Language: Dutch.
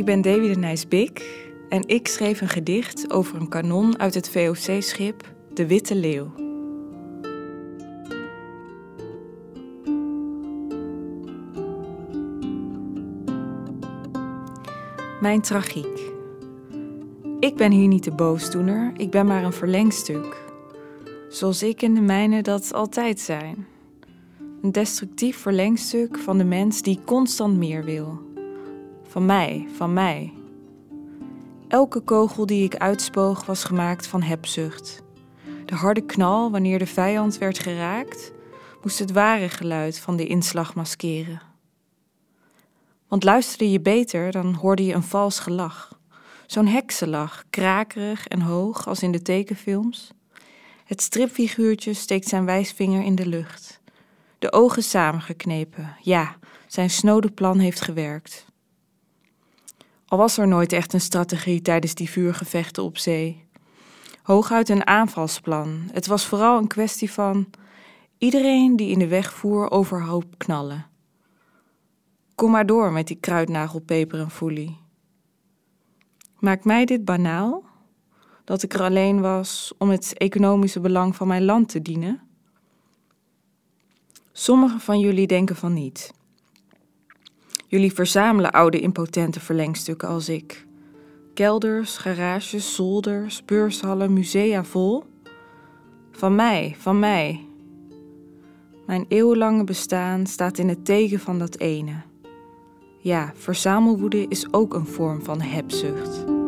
Ik ben Davy de Nijs-Bik en ik schreef een gedicht over een kanon uit het VOC-schip De Witte Leeuw. Mijn tragiek. Ik ben hier niet de boosdoener, ik ben maar een verlengstuk. Zoals ik en de mijne dat altijd zijn. Een destructief verlengstuk van de mens die constant meer wil. Van mij, van mij. Elke kogel die ik uitspoog was gemaakt van hebzucht. De harde knal wanneer de vijand werd geraakt, moest het ware geluid van de inslag maskeren. Want luisterde je beter, dan hoorde je een vals gelach. Zo'n heksenlach, krakerig en hoog als in de tekenfilms. Het stripfiguurtje steekt zijn wijsvinger in de lucht. De ogen samengeknepen. Ja, zijn snode plan heeft gewerkt. Al was er nooit echt een strategie tijdens die vuurgevechten op zee. Hooguit een aanvalsplan. Het was vooral een kwestie van iedereen die in de weg voer overhoop knallen. Kom maar door met die kruidnagelpeper en foelie. Maakt mij dit banaal? Dat ik er alleen was om het economische belang van mijn land te dienen? Sommigen van jullie denken van niet. Jullie verzamelen oude impotente verlengstukken als ik. Kelders, garages, zolders, beurshallen, musea vol. Van mij, van mij. Mijn eeuwenlange bestaan staat in het teken van dat ene. Ja, verzamelwoede is ook een vorm van hebzucht.